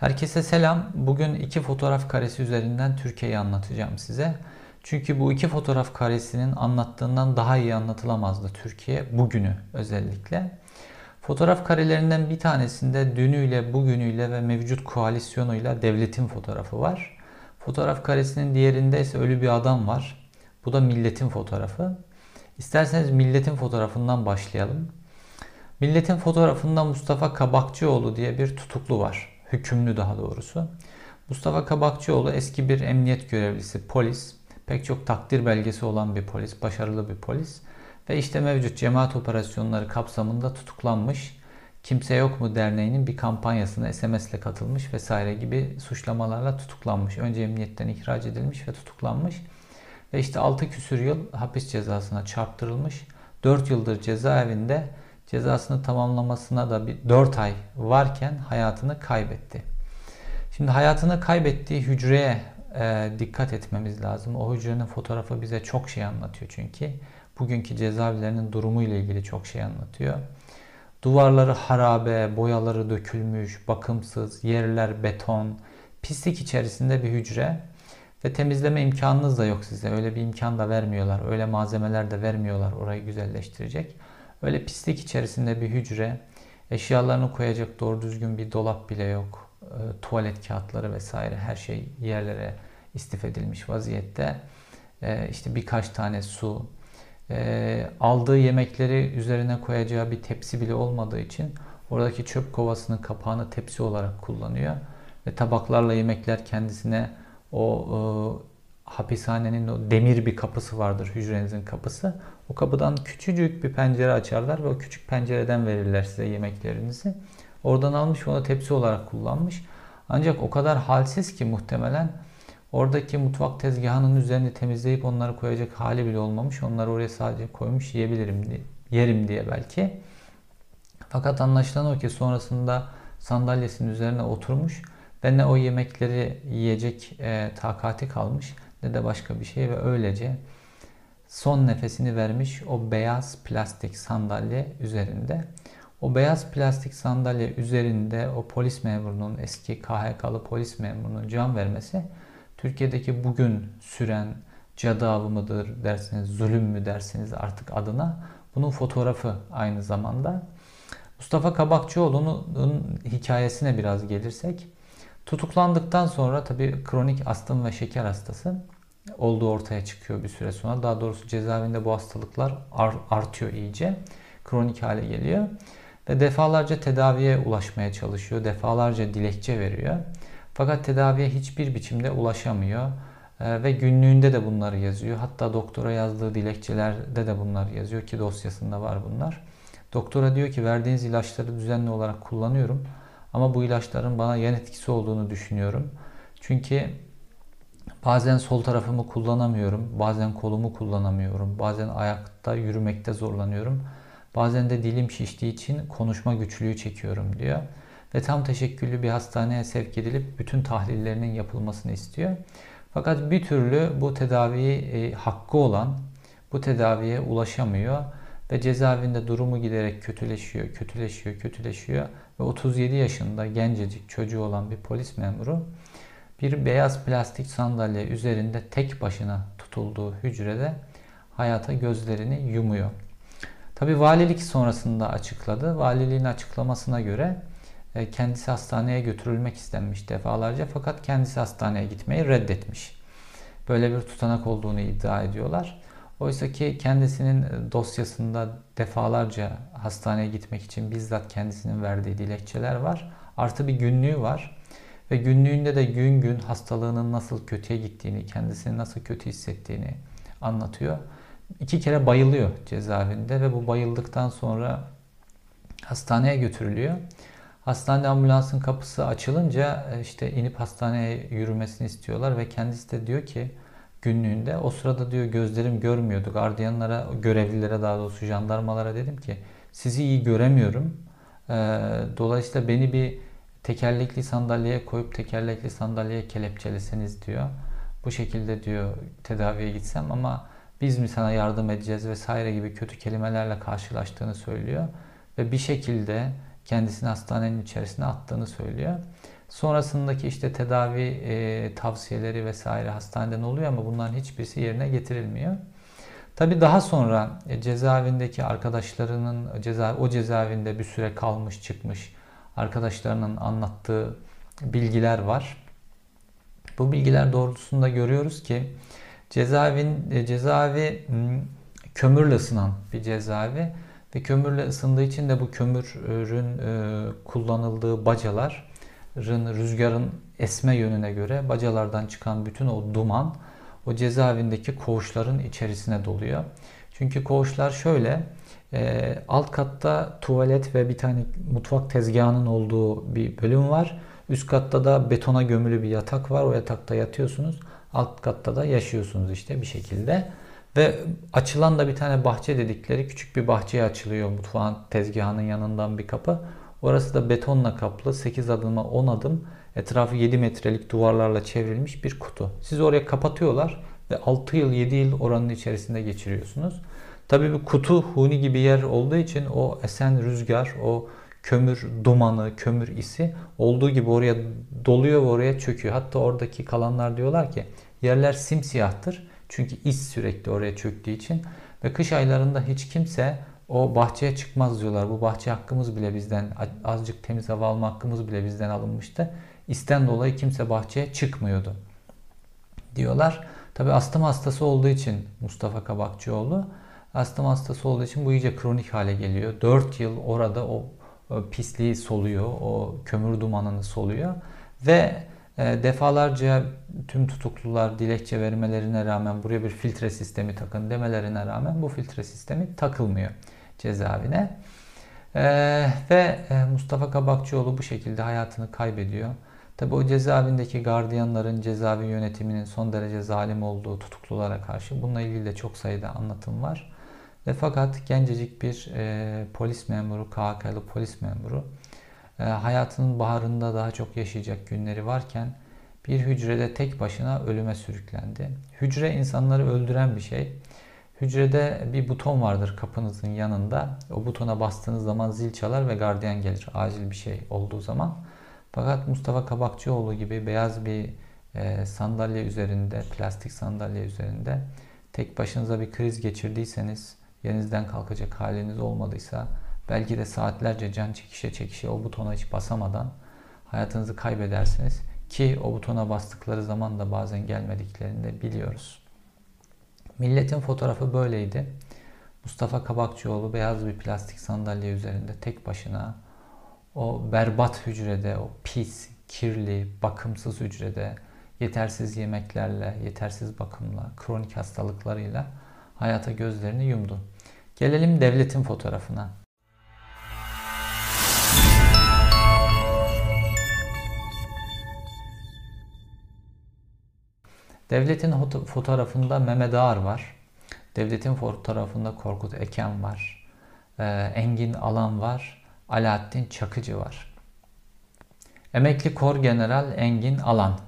Herkese selam. Bugün iki fotoğraf karesi üzerinden Türkiye'yi anlatacağım size. Çünkü bu iki fotoğraf karesinin anlattığından daha iyi anlatılamazdı Türkiye bugünü özellikle. Fotoğraf karelerinden bir tanesinde dünüyle, bugünüyle ve mevcut koalisyonuyla devletin fotoğrafı var. Fotoğraf karesinin diğerinde ise ölü bir adam var. Bu da milletin fotoğrafı. İsterseniz milletin fotoğrafından başlayalım. Milletin fotoğrafında Mustafa Kabakçıoğlu diye bir tutuklu var. Hükümlü daha doğrusu. Mustafa Kabakçıoğlu eski bir emniyet görevlisi, polis. Pek çok takdir belgesi olan bir polis, başarılı bir polis. Ve işte mevcut cemaat operasyonları kapsamında tutuklanmış. Kimse Yok mu derneğinin bir kampanyasına SMS ile katılmış vesaire gibi suçlamalarla tutuklanmış. Önce emniyetten ihraç edilmiş ve tutuklanmış. Ve işte 6 küsür yıl hapis cezasına çarptırılmış. 4 yıldır cezaevinde cezasını tamamlamasına da bir 4 ay varken hayatını kaybetti. Şimdi hayatını kaybettiği hücreye e, dikkat etmemiz lazım. O hücrenin fotoğrafı bize çok şey anlatıyor çünkü. Bugünkü cezaevlerinin durumu ile ilgili çok şey anlatıyor. Duvarları harabe, boyaları dökülmüş, bakımsız, yerler beton, pislik içerisinde bir hücre ve temizleme imkanınız da yok size. Öyle bir imkan da vermiyorlar. Öyle malzemeler de vermiyorlar orayı güzelleştirecek. Öyle pislik içerisinde bir hücre, eşyalarını koyacak doğru düzgün bir dolap bile yok. E, tuvalet kağıtları vesaire her şey yerlere istif edilmiş vaziyette. E, işte birkaç tane su, e, aldığı yemekleri üzerine koyacağı bir tepsi bile olmadığı için oradaki çöp kovasının kapağını tepsi olarak kullanıyor. Ve tabaklarla yemekler kendisine o hapishanenin o demir bir kapısı vardır hücrenizin kapısı. O kapıdan küçücük bir pencere açarlar ve o küçük pencereden verirler size yemeklerinizi. Oradan almış onu tepsi olarak kullanmış. Ancak o kadar halsiz ki muhtemelen oradaki mutfak tezgahının üzerini temizleyip onları koyacak hali bile olmamış. Onları oraya sadece koymuş yiyebilirim diye, yerim diye belki. Fakat anlaşılan o ki sonrasında sandalyesinin üzerine oturmuş ve ne o yemekleri yiyecek e, takati kalmış ne de başka bir şey ve öylece son nefesini vermiş o beyaz plastik sandalye üzerinde. O beyaz plastik sandalye üzerinde o polis memurunun eski KHK'lı polis memurunun can vermesi Türkiye'deki bugün süren cadı avı mıdır dersiniz, zulüm mü dersiniz artık adına bunun fotoğrafı aynı zamanda. Mustafa Kabakçıoğlu'nun hikayesine biraz gelirsek tutuklandıktan sonra tabii kronik astım ve şeker hastası olduğu ortaya çıkıyor bir süre sonra. Daha doğrusu cezaevinde bu hastalıklar artıyor iyice. Kronik hale geliyor. Ve defalarca tedaviye ulaşmaya çalışıyor. Defalarca dilekçe veriyor. Fakat tedaviye hiçbir biçimde ulaşamıyor. Ee, ve günlüğünde de bunları yazıyor. Hatta doktora yazdığı dilekçelerde de bunları yazıyor ki dosyasında var bunlar. Doktora diyor ki verdiğiniz ilaçları düzenli olarak kullanıyorum. Ama bu ilaçların bana yan etkisi olduğunu düşünüyorum. Çünkü Bazen sol tarafımı kullanamıyorum, bazen kolumu kullanamıyorum, bazen ayakta yürümekte zorlanıyorum. Bazen de dilim şiştiği için konuşma güçlüğü çekiyorum diyor. Ve tam teşekküllü bir hastaneye sevk edilip bütün tahlillerinin yapılmasını istiyor. Fakat bir türlü bu tedaviyi e, hakkı olan bu tedaviye ulaşamıyor ve cezaevinde durumu giderek kötüleşiyor, kötüleşiyor, kötüleşiyor ve 37 yaşında gencecik çocuğu olan bir polis memuru bir beyaz plastik sandalye üzerinde tek başına tutulduğu hücrede hayata gözlerini yumuyor. Tabi valilik sonrasında açıkladı. Valiliğin açıklamasına göre e, kendisi hastaneye götürülmek istenmiş defalarca fakat kendisi hastaneye gitmeyi reddetmiş. Böyle bir tutanak olduğunu iddia ediyorlar. Oysa ki kendisinin e, dosyasında defalarca hastaneye gitmek için bizzat kendisinin verdiği dilekçeler var. Artı bir günlüğü var. Ve günlüğünde de gün gün hastalığının nasıl kötüye gittiğini, kendisini nasıl kötü hissettiğini anlatıyor. İki kere bayılıyor cezaevinde ve bu bayıldıktan sonra hastaneye götürülüyor. Hastane ambulansın kapısı açılınca e, işte inip hastaneye yürümesini istiyorlar ve kendisi de diyor ki günlüğünde o sırada diyor gözlerim görmüyordu. Gardiyanlara, görevlilere daha doğrusu jandarmalara dedim ki sizi iyi göremiyorum. E, dolayısıyla beni bir tekerlekli sandalyeye koyup tekerlekli sandalyeye kelepçeleseniz diyor. Bu şekilde diyor tedaviye gitsem ama biz mi sana yardım edeceğiz vesaire gibi kötü kelimelerle karşılaştığını söylüyor. Ve bir şekilde kendisini hastanenin içerisine attığını söylüyor. Sonrasındaki işte tedavi e, tavsiyeleri vesaire hastaneden oluyor ama bunların hiçbirisi yerine getirilmiyor. Tabi daha sonra e, cezaevindeki arkadaşlarının ceza, o cezaevinde bir süre kalmış çıkmış arkadaşlarının anlattığı bilgiler var. Bu bilgiler doğrultusunda görüyoruz ki cezaevin e, cezaevi kömürle ısınan bir cezaevi ve kömürle ısındığı için de bu kömürün e, kullanıldığı bacaların rüzgarın esme yönüne göre bacalardan çıkan bütün o duman o cezaevindeki koğuşların içerisine doluyor. Çünkü koğuşlar şöyle e, alt katta tuvalet ve bir tane mutfak tezgahının olduğu bir bölüm var. Üst katta da betona gömülü bir yatak var. O yatakta yatıyorsunuz. Alt katta da yaşıyorsunuz işte bir şekilde. Ve açılan da bir tane bahçe dedikleri küçük bir bahçeye açılıyor mutfağın tezgahının yanından bir kapı. Orası da betonla kaplı 8 adıma 10 adım etrafı 7 metrelik duvarlarla çevrilmiş bir kutu. Siz oraya kapatıyorlar ve 6 yıl 7 yıl oranın içerisinde geçiriyorsunuz. Tabii bu kutu huni gibi yer olduğu için o esen rüzgar, o kömür dumanı, kömür isi olduğu gibi oraya doluyor ve oraya çöküyor. Hatta oradaki kalanlar diyorlar ki yerler simsiyahtır. Çünkü is sürekli oraya çöktüğü için ve kış aylarında hiç kimse o bahçeye çıkmaz diyorlar. Bu bahçe hakkımız bile bizden azıcık temiz hava alma hakkımız bile bizden alınmıştı. İsten dolayı kimse bahçeye çıkmıyordu diyorlar. Tabi astım hastası olduğu için Mustafa Kabakçıoğlu astım hastası olduğu için bu iyice kronik hale geliyor. 4 yıl orada o pisliği soluyor, o kömür dumanını soluyor ve e, defalarca tüm tutuklular dilekçe vermelerine rağmen buraya bir filtre sistemi takın demelerine rağmen bu filtre sistemi takılmıyor cezaevine. Ee, ve e, Mustafa Kabakçıoğlu bu şekilde hayatını kaybediyor. Tabi o cezaevindeki gardiyanların cezaevi yönetiminin son derece zalim olduğu tutuklulara karşı bununla ilgili de çok sayıda anlatım var. Ve fakat gencecik bir e, polis memuru, KHK'lı polis memuru e, hayatının baharında daha çok yaşayacak günleri varken bir hücrede tek başına ölüme sürüklendi. Hücre insanları öldüren bir şey. Hücrede bir buton vardır kapınızın yanında. O butona bastığınız zaman zil çalar ve gardiyan gelir acil bir şey olduğu zaman. Fakat Mustafa Kabakçıoğlu gibi beyaz bir e, sandalye üzerinde, plastik sandalye üzerinde tek başınıza bir kriz geçirdiyseniz, yerinizden kalkacak haliniz olmadıysa, belki de saatlerce can çekişe çekişe o butona hiç basamadan hayatınızı kaybedersiniz. Ki o butona bastıkları zaman da bazen gelmediklerini de biliyoruz. Milletin fotoğrafı böyleydi. Mustafa Kabakçıoğlu beyaz bir plastik sandalye üzerinde tek başına o berbat hücrede, o pis, kirli, bakımsız hücrede yetersiz yemeklerle, yetersiz bakımla, kronik hastalıklarıyla hayata gözlerini yumdu. Gelelim devletin fotoğrafına. Devletin fotoğrafında Mehmet Ağar var. Devletin fotoğrafında Korkut Eken var. Ee, Engin Alan var. Alaaddin Çakıcı var. Emekli Kor General Engin Alan.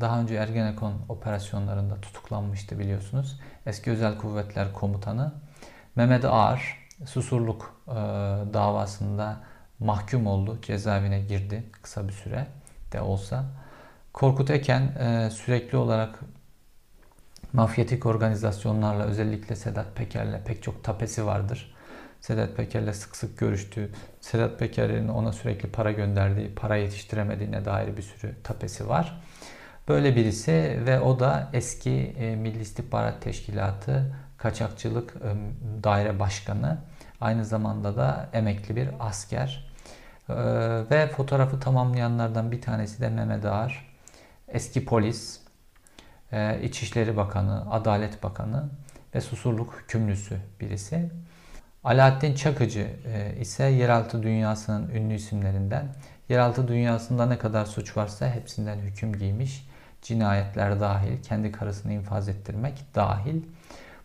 Daha önce Ergenekon operasyonlarında tutuklanmıştı biliyorsunuz. Eski Özel Kuvvetler Komutanı. Mehmet Ağar susurluk e, davasında mahkum oldu. Cezaevine girdi kısa bir süre de olsa. Korkut Eken e, sürekli olarak mafyatik organizasyonlarla özellikle Sedat Peker'le pek çok tapesi vardır. Sedat Peker'le sık sık görüştüğü, Sedat Peker'in ona sürekli para gönderdiği, para yetiştiremediğine dair bir sürü tapesi var. Böyle birisi ve o da eski e, Milli İstihbarat Teşkilatı Kaçakçılık e, Daire Başkanı. Aynı zamanda da emekli bir asker. E, ve fotoğrafı tamamlayanlardan bir tanesi de Mehmet Ağar. Eski polis, İçişleri Bakanı, Adalet Bakanı ve Susurluk hükümlüsü birisi. Alaaddin Çakıcı e, ise yeraltı dünyasının ünlü isimlerinden. Yeraltı dünyasında ne kadar suç varsa hepsinden hüküm giymiş. Cinayetler dahil, kendi karısını infaz ettirmek dahil.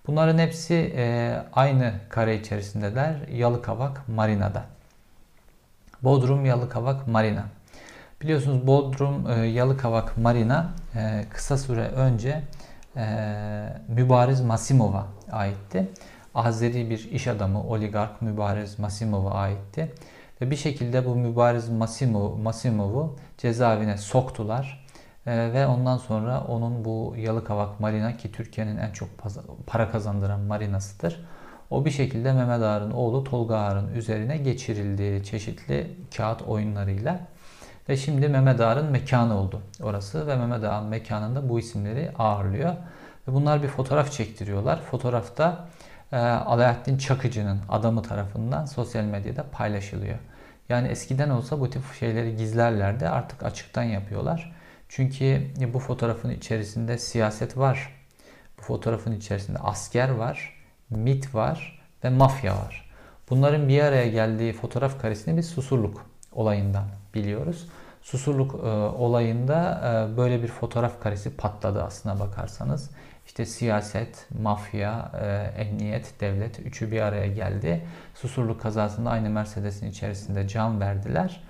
Bunların hepsi e, aynı kare içerisindeler. Yalıkavak Marina'da. Bodrum Yalıkavak Marina. Biliyorsunuz Bodrum e, Yalıkavak Marina kısa süre önce Mübariz Masimov'a aitti. Azeri bir iş adamı oligark Mübarez Masimov'a aitti. Ve bir şekilde bu mübariz Masimov, Masimov'u cezaevine soktular. Ee, ve ondan sonra onun bu Yalıkavak Marina ki Türkiye'nin en çok para kazandıran marinasıdır. O bir şekilde Mehmet Ağar'ın oğlu Tolga Ağar'ın üzerine geçirildi çeşitli kağıt oyunlarıyla. Ve şimdi Mehmet Ağar'ın mekanı oldu orası ve Mehmet Ağar'ın mekanında bu isimleri ağırlıyor. Ve bunlar bir fotoğraf çektiriyorlar. Fotoğrafta e, Alaaddin Çakıcı'nın adamı tarafından sosyal medyada paylaşılıyor. Yani eskiden olsa bu tip şeyleri gizlerlerdi artık açıktan yapıyorlar. Çünkü bu fotoğrafın içerisinde siyaset var. Bu fotoğrafın içerisinde asker var, MIT var ve mafya var. Bunların bir araya geldiği fotoğraf karesini biz Susurluk olayından biliyoruz. Susurluk e, olayında e, böyle bir fotoğraf karesi patladı aslına bakarsanız. İşte siyaset, mafya, e, emniyet, devlet üçü bir araya geldi. Susurluk kazasında aynı Mercedes'in içerisinde can verdiler.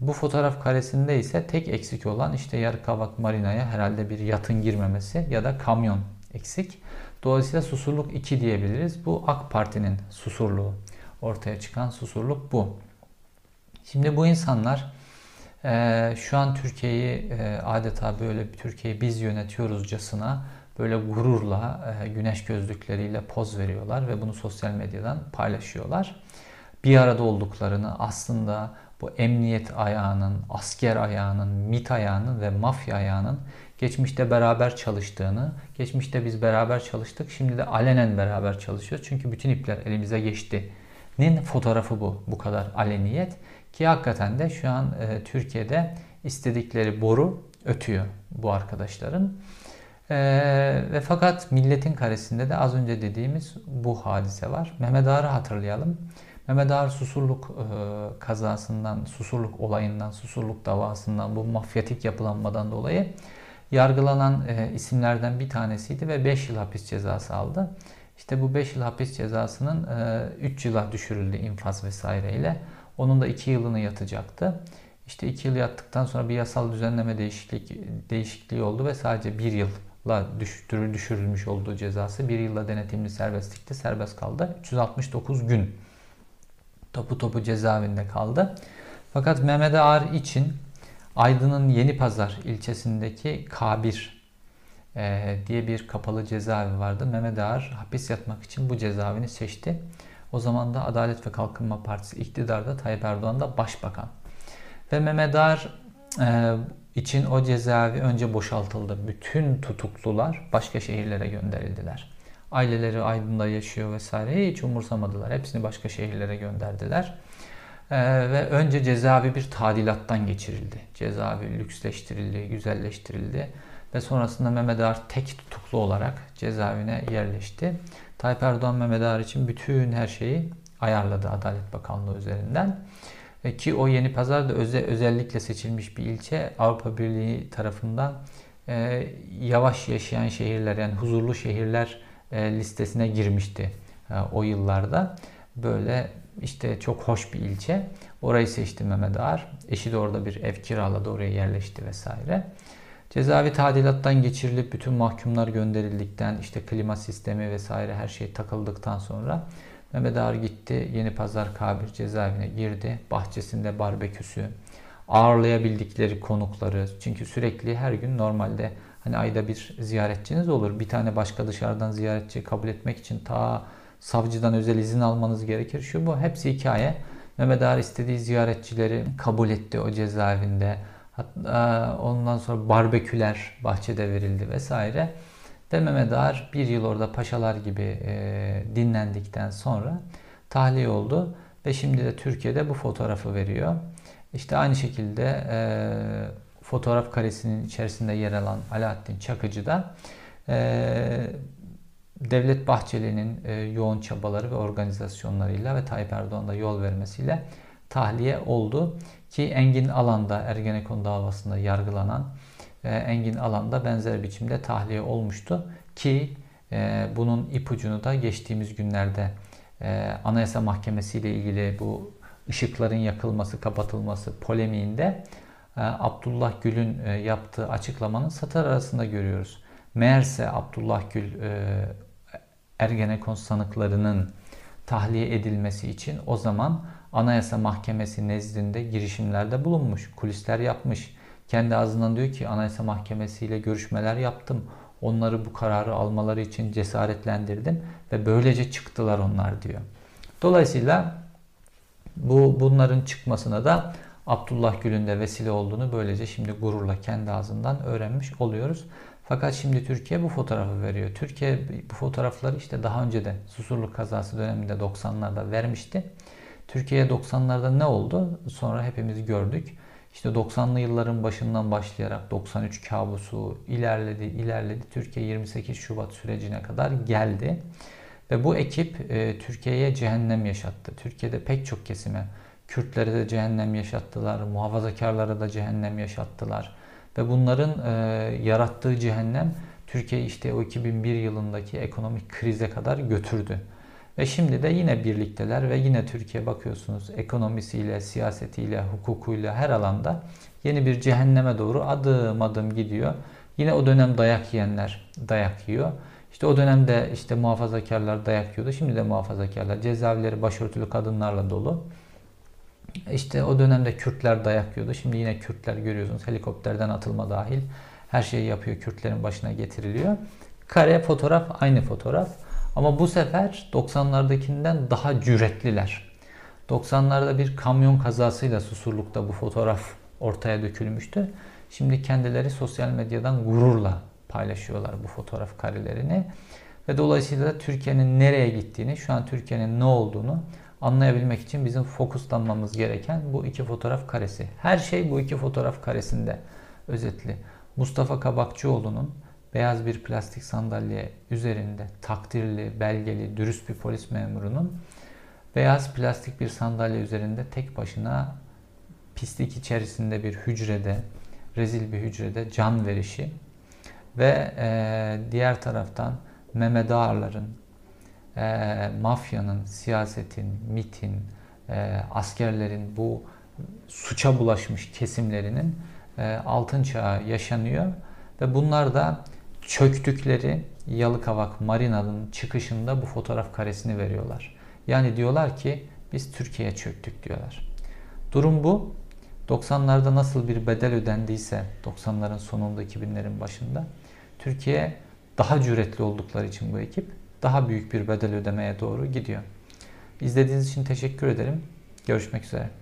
Bu fotoğraf karesinde ise tek eksik olan işte Yarıkavak Marina'ya herhalde bir yatın girmemesi ya da kamyon eksik. Dolayısıyla Susurluk 2 diyebiliriz. Bu AK Parti'nin susurluğu. Ortaya çıkan susurluk bu. Şimdi bu insanlar e, şu an Türkiye'yi e, adeta böyle Türkiye'yi biz yönetiyoruzcasına böyle gururla e, güneş gözlükleriyle poz veriyorlar ve bunu sosyal medyadan paylaşıyorlar. Bir arada olduklarını aslında bu emniyet ayağının, asker ayağının, MIT ayağının ve mafya ayağının geçmişte beraber çalıştığını, geçmişte biz beraber çalıştık, şimdi de alenen beraber çalışıyoruz. Çünkü bütün ipler elimize geçti. Nin fotoğrafı bu, bu kadar aleniyet. Ki hakikaten de şu an e, Türkiye'de istedikleri boru ötüyor bu arkadaşların. E, ve fakat milletin karesinde de az önce dediğimiz bu hadise var. Mehmet Ağar'ı hatırlayalım. Mehmet Ağar Susurluk e, kazasından, Susurluk olayından, Susurluk davasından, bu mafyatik yapılanmadan dolayı yargılanan e, isimlerden bir tanesiydi ve 5 yıl hapis cezası aldı. İşte bu 5 yıl hapis cezasının e, 3 yıla düşürüldü infaz vesaireyle. Onun da 2 yılını yatacaktı. İşte 2 yıl yattıktan sonra bir yasal düzenleme değişiklik, değişikliği oldu ve sadece 1 yılla düşürülmüş olduğu cezası 1 yılla denetimli serbestlikte serbest kaldı. 369 gün topu topu cezaevinde kaldı. Fakat Mehmet Ağar için Aydın'ın Yeni Pazar ilçesindeki K1 e, diye bir kapalı cezaevi vardı. Mehmet Ağar hapis yatmak için bu cezaevini seçti. O zaman da Adalet ve Kalkınma Partisi iktidarda Tayyip Erdoğan da başbakan. Ve Mehmet Ağar e, için o cezaevi önce boşaltıldı. Bütün tutuklular başka şehirlere gönderildiler. Aileleri Aydın'da yaşıyor vesaire hiç umursamadılar. Hepsini başka şehirlere gönderdiler. Ee, ve önce cezaevi bir tadilattan geçirildi. Cezaevi lüksleştirildi, güzelleştirildi. Ve sonrasında Mehmet Ağar tek tutuklu olarak cezaevine yerleşti. Tayyip Erdoğan Mehmet Ağar için bütün her şeyi ayarladı Adalet Bakanlığı üzerinden. E, ki o Yeni Pazar da öze, özellikle seçilmiş bir ilçe Avrupa Birliği tarafından e, yavaş yaşayan şehirler yani huzurlu şehirler e, listesine girmişti e, o yıllarda. Böyle işte çok hoş bir ilçe. Orayı seçti Mehmet Ağar. Eşi de orada bir ev kiraladı, oraya yerleşti vesaire. Cezaevi tadilattan geçirilip bütün mahkumlar gönderildikten işte klima sistemi vesaire her şey takıldıktan sonra Mehmet Ağar gitti Yeni Pazar Kabir cezaevine girdi. Bahçesinde barbeküsü, ağırlayabildikleri konukları çünkü sürekli her gün normalde Hani ayda bir ziyaretçiniz olur. Bir tane başka dışarıdan ziyaretçi kabul etmek için ta savcıdan özel izin almanız gerekir. Şu bu hepsi hikaye. Mehmet Ağar istediği ziyaretçileri kabul etti o cezaevinde. Hatta ondan sonra barbeküler bahçede verildi vesaire. Ve Mehmet bir yıl orada paşalar gibi e, dinlendikten sonra tahliye oldu. Ve şimdi de Türkiye'de bu fotoğrafı veriyor. İşte aynı şekilde e, fotoğraf karesinin içerisinde yer alan Alaaddin Çakıcı da e, Devlet Bahçeli'nin e, yoğun çabaları ve organizasyonlarıyla ve Tayyip Erdoğan'da yol vermesiyle tahliye oldu. Ki Engin Alan'da Ergenekon davasında yargılanan e, Engin Alan'da benzer biçimde tahliye olmuştu. Ki e, bunun ipucunu da geçtiğimiz günlerde e, Anayasa Mahkemesi ile ilgili bu ışıkların yakılması, kapatılması polemiğinde e, Abdullah Gül'ün yaptığı açıklamanın satır arasında görüyoruz. Meğerse Abdullah Gül Ergenekon sanıklarının tahliye edilmesi için o zaman Anayasa Mahkemesi nezdinde girişimlerde bulunmuş, kulisler yapmış. Kendi ağzından diyor ki Anayasa Mahkemesi ile görüşmeler yaptım. Onları bu kararı almaları için cesaretlendirdim ve böylece çıktılar onlar diyor. Dolayısıyla bu bunların çıkmasına da Abdullah Gül'ün de vesile olduğunu böylece şimdi gururla kendi ağzından öğrenmiş oluyoruz. Fakat şimdi Türkiye bu fotoğrafı veriyor. Türkiye bu fotoğrafları işte daha önce de Susurluk kazası döneminde 90'larda vermişti. Türkiye 90'larda ne oldu? Sonra hepimiz gördük. İşte 90'lı yılların başından başlayarak 93 kabusu ilerledi, ilerledi. Türkiye 28 Şubat sürecine kadar geldi. Ve bu ekip e, Türkiye'ye cehennem yaşattı. Türkiye'de pek çok kesime, Kürtlere de cehennem yaşattılar, muhafazakarlara da cehennem yaşattılar. Ve bunların e, yarattığı cehennem Türkiye işte o 2001 yılındaki ekonomik krize kadar götürdü. Ve şimdi de yine birlikteler ve yine Türkiye bakıyorsunuz ekonomisiyle, siyasetiyle, hukukuyla her alanda yeni bir cehenneme doğru adım adım gidiyor. Yine o dönem dayak yiyenler dayak yiyor. İşte o dönemde işte muhafazakarlar dayak yiyordu. Şimdi de muhafazakarlar cezaevleri başörtülü kadınlarla dolu. İşte o dönemde Kürtler dayak yiyordu. Şimdi yine Kürtler görüyorsunuz helikopterden atılma dahil her şeyi yapıyor. Kürtlerin başına getiriliyor. Kare fotoğraf aynı fotoğraf. Ama bu sefer 90'lardakinden daha cüretliler. 90'larda bir kamyon kazasıyla Susurluk'ta bu fotoğraf ortaya dökülmüştü. Şimdi kendileri sosyal medyadan gururla paylaşıyorlar bu fotoğraf karelerini. Ve dolayısıyla da Türkiye'nin nereye gittiğini, şu an Türkiye'nin ne olduğunu anlayabilmek için bizim fokuslanmamız gereken bu iki fotoğraf karesi. Her şey bu iki fotoğraf karesinde özetli. Mustafa Kabakçıoğlu'nun beyaz bir plastik sandalye üzerinde takdirli, belgeli, dürüst bir polis memurunun beyaz plastik bir sandalye üzerinde tek başına pislik içerisinde bir hücrede, rezil bir hücrede can verişi ve e, diğer taraftan Mehmet Ağarların, e, mafyanın, siyasetin, MIT'in, e, askerlerin bu suça bulaşmış kesimlerinin e, altın çağı yaşanıyor ve bunlar da çöktükleri Yalıkavak Marina'nın çıkışında bu fotoğraf karesini veriyorlar. Yani diyorlar ki biz Türkiye'ye çöktük diyorlar. Durum bu. 90'larda nasıl bir bedel ödendiyse 90'ların sonunda 2000'lerin başında Türkiye daha cüretli oldukları için bu ekip daha büyük bir bedel ödemeye doğru gidiyor. İzlediğiniz için teşekkür ederim. Görüşmek üzere.